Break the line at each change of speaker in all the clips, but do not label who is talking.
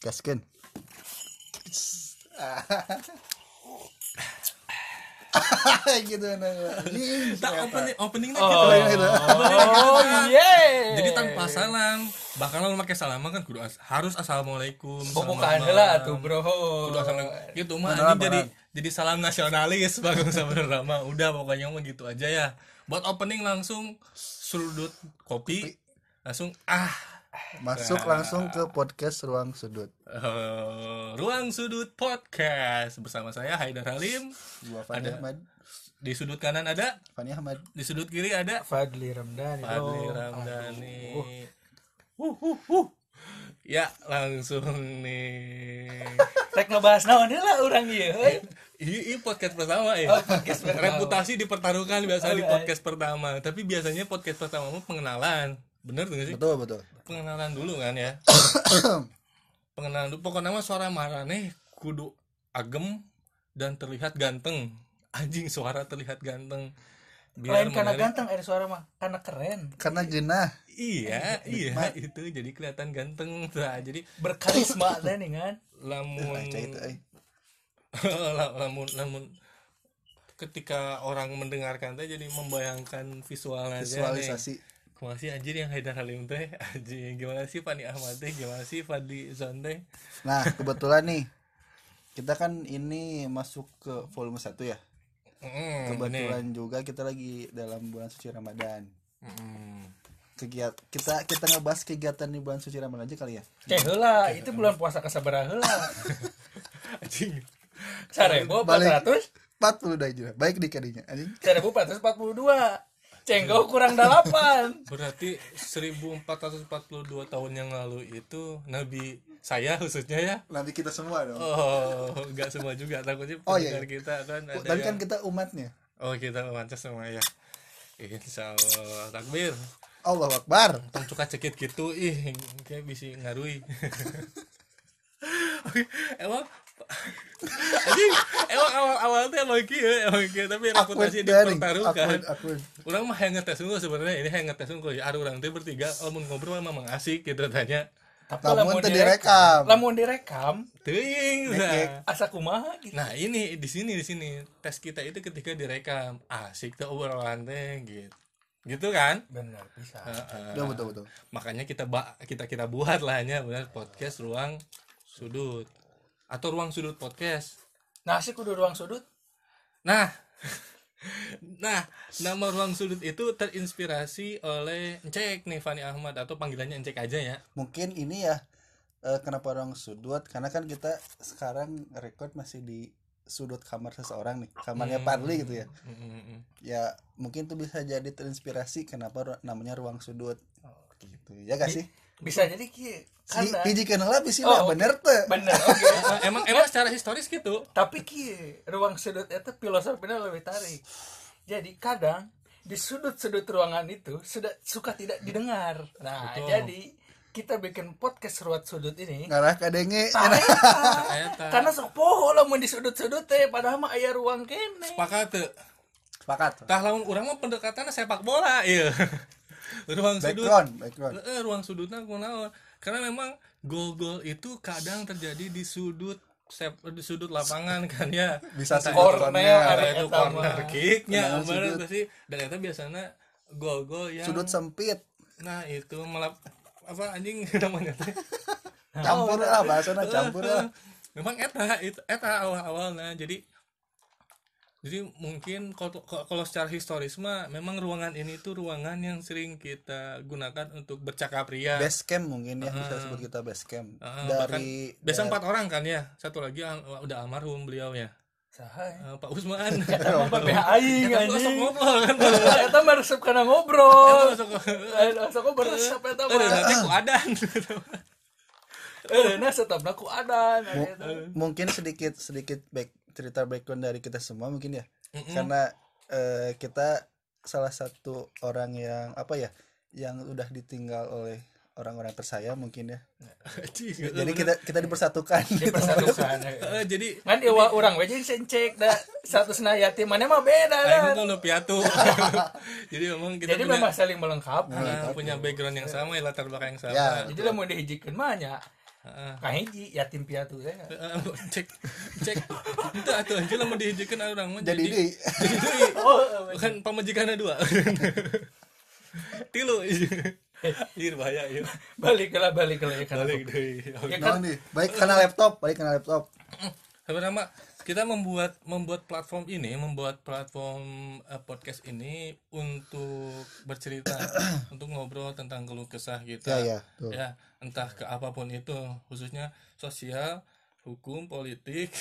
gaskeun gitu nah Anjing,
tak
ternyata.
opening openingnya
Oh,
gitu.
Oh iya.
jadi tanpa salam bahkan lo pakai salam kan kudu as- harus assalamualaikum
Oh, bukan lah tuh bro.
kudu assalamualaikum gitu mah anjing jadi jadi salam nasionalis bagus sama drama udah pokoknya mah gitu aja ya. Buat opening langsung sudut kopi. langsung ah
masuk langsung ke podcast ruang sudut
eh, ruang sudut podcast bersama saya Haidar Halim
gua Fani
Ada.
Ahmad
di sudut kanan ada
Fani Ahmad
di sudut kiri ada
Fadli Ramdhani.
Fadli
bro.
Ramdhani. Huh, huh, huh. Ya langsung nih.
Rek ngebahas naon heula urang ieu heuy.
Ini, ini podcast pertama ya.
Oh, podcast pertama.
Reputasi dipertaruhkan biasa di
Oke.
podcast pertama. Tapi biasanya podcast pertama mah pengenalan. Bener tuh gak sih?
betul betul
Pengenalan dulu kan ya. pengenalan dulu. Pokoknya mah suara marane kudu agem dan terlihat ganteng. Anjing suara terlihat ganteng.
Lain karena
menarik.
ganteng ada suara mah, karena keren,
karena genah
Iya, iya itu jadi kelihatan ganteng. Nah, jadi
berkarisma teh nih kan.
lamun
eh.
La- lamun lamun ketika orang mendengarkan teh jadi membayangkan visualnya
visualisasi
Gimana sih anjir yang Haidar Halim teh. Anjing gimana sih Fani Ahmad teh? Gimana sih Fadli Zon teh?
Nah kebetulan nih kita kan ini masuk ke volume 1 ya.
Mm,
kebetulan juga kita lagi dalam bulan suci Ramadan.
Bener. Mm.
kegiatan kita kita ngebahas kegiatan di bulan suci Ramadan aja kali ya?
Cek heula, itu bulan puasa kasabaraha heula.
anjing.
Balik.
400,
40 dah juga baik di kadinya anjing.
Sarebu 442. Cenggo kurang 8.
berarti 1442 tahun yang lalu itu Nabi saya khususnya ya?
Nanti kita semua dong.
Oh, enggak semua juga. Takutnya
Oh, iya, iya.
kita kan ada
tapi kan
yang-
kita umatnya.
Oh kita mantas semua ya. Insya Allah takbir.
Allah Akbar.
Tong suka cekit gitu Ih kayak bisa ngarui. Oke, Emang Anjing, emang awal-awal teh emang kieu, emang kieu tapi reputasi dipertaruhkan. Urang mah yang ngetes unggul sebenarnya ini yang ngetes unggul ya. Ada orang teh bertiga, lamun ngobrol memang asik gitu tanya.
Tapi
Namun teu direkam.
Lamun direkam,
Teuing nah.
asa kumaha gitu.
Nah ini di sini di sini tes kita itu ketika direkam asik tuh obrolan teh gitu, gitu kan?
Benar bisa.
Heeh.
Betul betul betul.
makanya kita ba kita kita buat lah ya benar podcast ruang sudut atau ruang sudut podcast
Nasi kudu ruang sudut.
nah nah nama ruang sudut itu terinspirasi oleh Encek nih Fani Ahmad atau panggilannya Encek aja ya
Mungkin ini ya eh, kenapa orang sudut karena kan kita sekarang record masih di sudut kamar seseorang nih kamarnya
Hmm.
Parli gitu ya
Mm, mm, mm.
ya mungkin itu bisa jadi terinspirasi kenapa namanya ruang sudut gitu ya gak sih
Bisa jadi ki karena
hiji kenal lah bisa
Oh,
bener tuh.
bener oke.
Eh, emang emang secara historis gitu.
Tapi ki ruang sudut itu filosofinya lebih tarik. Jadi kadang di sudut-sudut ruangan itu sudah suka tidak didengar. Nah,
Betul.
jadi kita bikin podcast ruang sudut ini.
Ngarah kadenge
karena sok poho lah mau di sudut-sudut teh padahal mah aya ruang kene.
Sepakat tuh
sepakat.
Tah lamun urang mah pendekatannya sepak bola iya ruang sudut.
Background background.
Eh, ruang sudutnya kunaon karena memang gol-gol itu kadang terjadi di sudut sep- di sudut lapangan kan ya.
Bisa
Entah
sudut
corner,
itu-
corner,
kicknya
sudut.
sih dan itu biasanya gol-gol yang
sudut sempit.
Nah itu melap apa anjing namanya teh?
Campur lah bahasanya campur lah.
Memang eta itu eta awal-awalnya. Jadi jadi mungkin kalau kalau secara historis mah memang ruangan ini tuh ruangan yang sering kita gunakan untuk bercakap ria
base camp mungkin ya bisa sebut kita base camp.
Bahkan
dari
biasa empat orang kan ya. Satu lagi al- udah almarhum beliau ya.
Saha
Eh, Pak Usman.
Eta mah PH aing anjing.
ngobrol kan.
Eta mah resep kana ngobrol.
Masuk
Eh, sok beresep eta
Eh,
mah
nanti ku adan.
Eh nah setapna ku adan
Mu-
eta.
mungkin sedikit sedikit back cerita background dari kita semua mungkin ya.
Mm-mm.
karena eh, kita salah satu orang yang apa ya yang udah ditinggal oleh orang-orang tersayang mungkin ya. Jadi kita kita dipersatukan.
Dipersatukan
Eh, jadi
kan iwa urang we jadi sencek da statusna yatim mana mah beda
Aing
kan
kan lu piatu. Jadi memang kita
jadi
punya,
memang saling melengkapi.
Nah, punya background yang sama ya latar belakang yang sama.
Ya.
jadi lah mau dihijikeun mah nya
Heeh.
Kang hiji yatim piatu teh
Heeh, cek cek. Itu atuh anjir lamun dihijikeun orang mah
jadi
jadi
di
jadi deui.
oh
bukan pamajikanna dua. Tilu. Iya bahaya iya.
Balik lah balik lah ya kan.
Balik deui
ya
nah
kan
nih? Baik karena laptop baik karena laptop.
Sebenarnya kita membuat membuat platform ini membuat platform eh, podcast ini untuk bercerita untuk ngobrol tentang keluh kesah kita.
Ya ya tuh
ya entah ke apa pun itu khususnya sosial hukum politik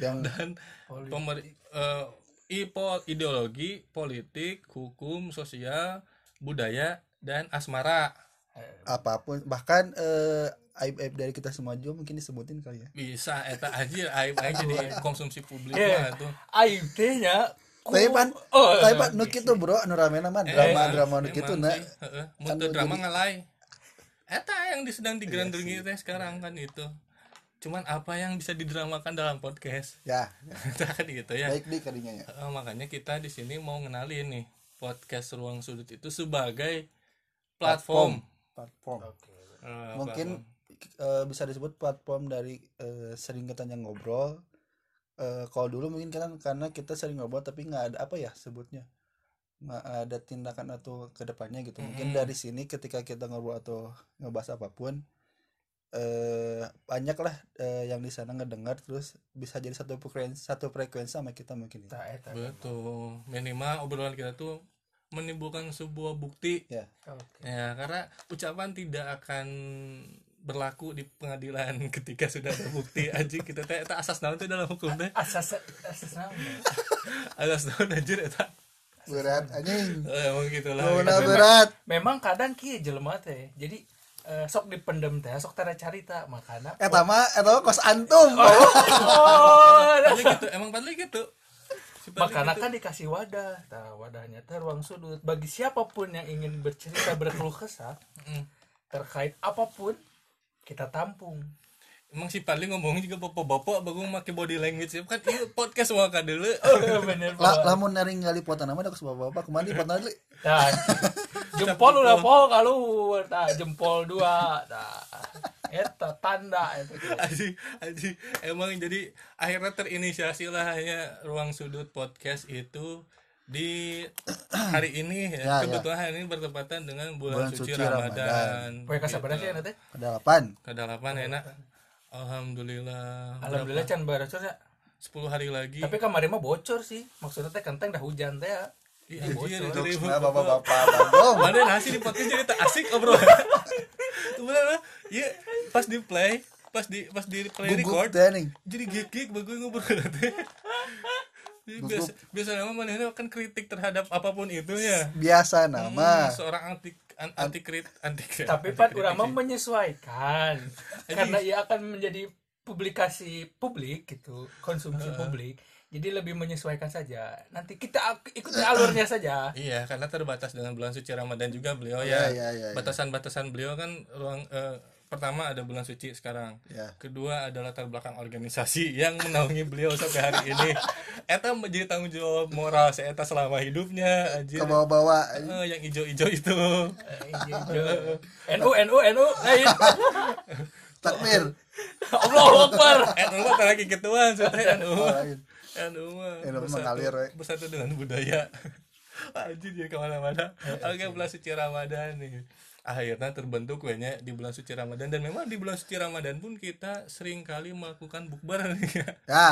yang
dan pemer eh, ipo ideologi politik hukum sosial budaya dan asmara
apa pun bahkan eh, aib aib dari kita semua juga mungkin disebutin kali ya.
Bisa eta aja aib. aja jadi konsumsi publik
Iya.
mah tuh.
aib teh nya
tapi pan
oh
tapi pan nu kitu bro anu ramena mah drama drama nu kitu
Emang
na
sih, heeh. Mun
Kan
drama ngalai. Eta yang di- sedang digandrungi teh sekarang kan itu. Cuman apa yang bisa didramakan dalam podcast?
Ya.
Eta kan gitu ya.
Baik di kadinya ya.
Eh, makanya kita di sini mau ngenalin nih podcast ruang sudut itu sebagai platform,
platform
Eh,
mungkin
platform.
eh, bisa disebut platform dari eh, sering kita yang ngobrol Eh, kalau dulu mungkin kan karena kita sering ngobrol tapi nggak ada apa ya sebutnya nggak ada tindakan atau ke depannya gitu mungkin
Mm-mm.
dari sini ketika kita ngobrol atau ngebahas apa pun eh banyak lah eh, yang di sana ngedengar terus bisa jadi satu frekuensi satu frekuensi sama kita mungkin ya.
Tah, eta.
betul minimal obrolan kita tuh menimbulkan sebuah bukti.
Ya.
Oke.
ya karena ucapan tidak akan berlaku di pengadilan ketika sudah ada bukti. Anjing kita teh eta asas naon teh dalam hukum teh?
Asas asas nama
asas naon anjir eta?
Berat anjing.
Eh, emang gitu lah.
Berat.
Memang kadang kieu jelema teh. Jadi eh, sok dipendem teh sok tara carita makana
eta mah eta kos antum.
Oh.
Padahal gitu emang padahal gitu
Kan dikasih wadah. Nah, wadahnya teh ruang sudut. Bagi siapa pun yang ingin bercerita berkeluh kesah terkait apa pun kita tampung.
Emang si Padli ngomong juga bapak-bapak bagus make body language. Ya kan? Iya podcast mau ka dulu.
Oh, bener
La, lamun naring ngali foto nama ada kus bapak ke mana foto
Nah, jempol udah pol kalau nah, jempol dua nah, eta tanda eta
Aji, aji, emang jadi akhirnya terinisiasi lah hanya ruang sudut podcast itu di hari ini ya,
Ya, ya.
kebetulan hari ini bertepatan dengan bulan,
Bulan
suci,
suci
Ramadan.
Ramadan.
Poe kasabaran sih nanti
kedalapan
Kedalapan enak. Alhamdulillah.
alhamdulillah can baracor ya
10 hari lagi.
tapi kemarin mah bocor sih maksudnya teh kenteng dah hujan teh ya
nah bapak-bapak bandung
Mana nasi di podcast jadi tak asik obrolan. Kemudian iya pas di play, pas di pas di play record jadi gigik bagus ngobrol. Jadi biasa biasa nama mana kan kritik terhadap apa pun itu ya.
biasa
Hmm,
nama
seorang anti an, anti krit anti krit.
tapi
anti
mah
sih.
menyesuaikan karena ia akan menjadi publikasi publik gitu konsumsi publik jadi lebih menyesuaikan saja nanti kita ikuti alurnya saja
Iya, karena terbatas dengan bulan suci Ramadan juga beliau
Iya,
ya.
iya, iya, iya.
Batasan-batasan beliau kan ruang eh, pertama ada bulan suci sekarang.
Ya.
Kedua ada latar belakang organisasi yang menaungi beliau sampai hari ini. Eta menjadi tanggung jawab moral saya eta selama hidupnya anjir.
ke bawah-bawah
Eh, yang ijo-ijo itu.
NU NU NU lain
takbir
Allah Akbar
Eh, lu mah lagi ketuaan anu. Anu mah bersatu-
mengalir, we.
bersatu dengan budaya. Anjir jadi ke mana-mana. Oke bulan suci Ramadan nih. Akhirnya terbentuk kayaknya di bulan suci Ramadan dan memang di bulan suci Ramadan pun kita sering kali melakukan bukber nih ya.
ya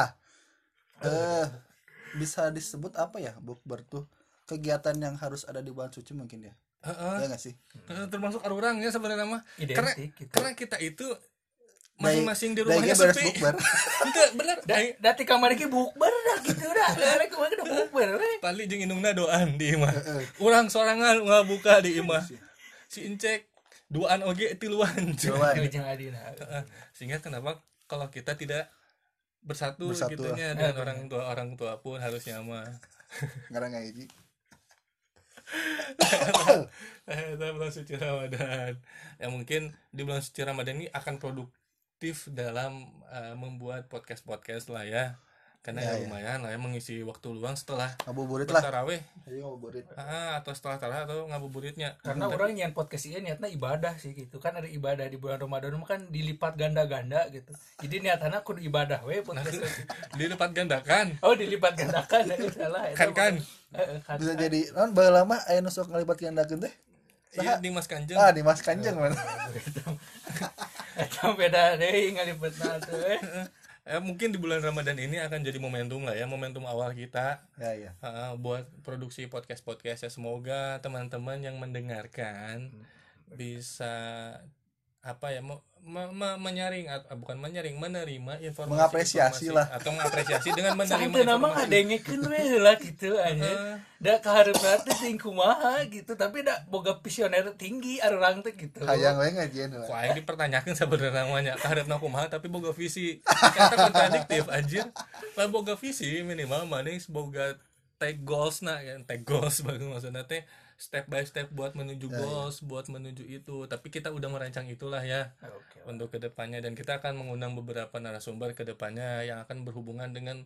eh bisa disebut apa ya bukber tuh kegiatan yang harus ada di bulan suci mungkin ya
Heeh.
ya nggak sih
Eh, termasuk orangnya sebenarnya mah karena
Identik gitu.
karena kita itu masing-masing di rumahnya sepi.
bukber
Itu bener.
Da, dati kamar iki bukber dah gitu dah. Lele ke mana udah bukber we.
Pali jeung indungna doan di imah. Urang sorangan nggak buka di imah. Si Incek duaan oge tiluan.
Tiluan.
Jeung adina.
Heeh. Sehingga kenapa kalau kita tidak bersatu,
Bersatu.
gitunya dengan orang tua orang tua pun harusnya mah.
ngarang nggak hiji
Eh, bulan suci Ramadan. Ya mungkin di bulan suci Ramadan ini akan produktif dalam eh, membuat podcast-podcast lah ya. karena
Ya,
ya,
ya.
lumayan lah ya mengisi waktu luang setelah
ngabuburit lah.
bertaraweh
ayo ngabuburit.
Ah, atau setelah tarawih atau ngabuburitnya.
Karena orang yang podcast ini niatnya ibadah sih gitu. Kan ada ibadah di bulan Ramadan kan dilipat ganda-ganda gitu. Jadi niatnya kudu ibadah we podcast we.
dilipat gandakan.
Oh dilipat gandakan. Ya salah eta
kan kan.
kan
bisa jadi non lama aya nu sok ngalibat gandakeun teh?
Iya di mas kanjeng.
Ah di Mas Kanjeng mana
eta beda deui ngalipetna tuh eh.
Eh, mungkin di bulan Ramadan ini akan jadi momentum lah ya momentum awal kita.
Ya ya.
Uh, buat produksi podcast podcast ya semoga teman-teman yang mendengarkan bisa apa ya mau me- me- menyaring at- ah, bukan menyaring menerima informasi
Mengapresiasi
informasi,
lah.
atau mengapresiasi dengan menerima
Santai nama ngadengekeun we heula gitu aja. Da kaharepna teh ting kumaha gitu, tapi da boga visioner tinggi arurang teh gitu.
hayang we ngajieun
Kok
lah
aing dipertanyakan sebenarnya namanya kaharepna kumaha tapi boga visi kata kontradiktif anjir lah boga visi minimal maning boga take goals nah ya take goals bagus maksudnya teh step by step buat menuju
Ya, ya.
goals buat menuju itu tapi kita udah merancang itulah ya
Oke.
untuk ke depannya dan kita akan mengundang beberapa narasumber ke depannya yang akan berhubungan dengan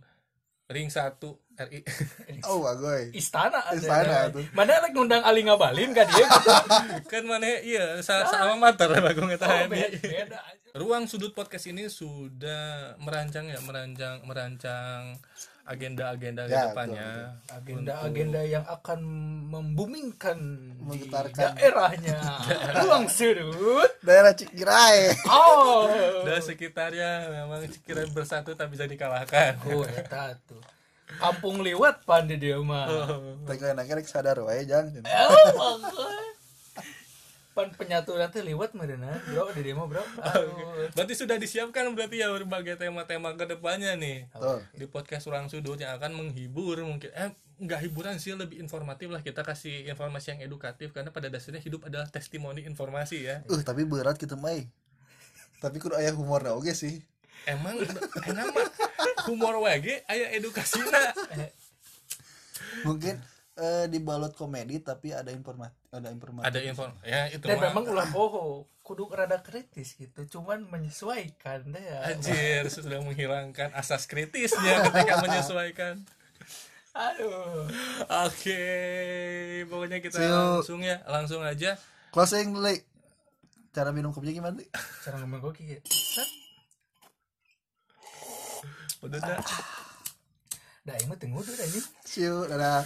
ring 1 RI
oh bagoy
Istana.
Istana tuh.
Mana rek ngundang Ali Ngabalin ka dia
kan mana iya sa sama mater bagus eta
Oh,
Edi.
beda, beda.
Ruang sudut podcast ini sudah merancang ya merancang merancang agenda-agenda
Ya,
ke depannya
Agenda-agenda yang akan membumingkan di
Menggetarkan.
daerahnya. Ruang sudut.
daerah Cikirai
Oh.
dan sekitarnya memang sekira bersatu tak bisa dikalahkan
Oh, eta tuh. Kampung liwat pan di dia mah.
tengah nangke rek sadar wae jang
Oh. Pan penyatu nanti liwat merena, bro di mah bro. Aduh.
berarti sudah disiapkan berarti ya berbagai tema-tema ke depannya nih.
Tuh
di podcast Ruang Sudut yang akan menghibur mungkin eh nggak hiburan sih lebih informatif lah. Kita kasih informasi yang edukatif karena pada dasarnya hidup adalah testimoni informasi ya.
Uh tapi berat gitu mai. Tapi kudu aya humor oge sih.
Emang enak mah humor wage aya edukasinya
mungkin eh, dibalut komedi tapi ada informasi ada informasi
ada info ya itu
Dan memang ulah boho, kudu rada kritis gitu, cuman menyesuaikan deh ya.
anjir sudah menghilangkan asas kritisnya ketika menyesuaikan
Aduh.
oke pokoknya kita
you.
langsung ya langsung aja
closing dulu cara minum kopinya gimana Li?
Cara ngomong gue kayak, set.
udah dah
Dah, ini tengah udah ini.
you dadah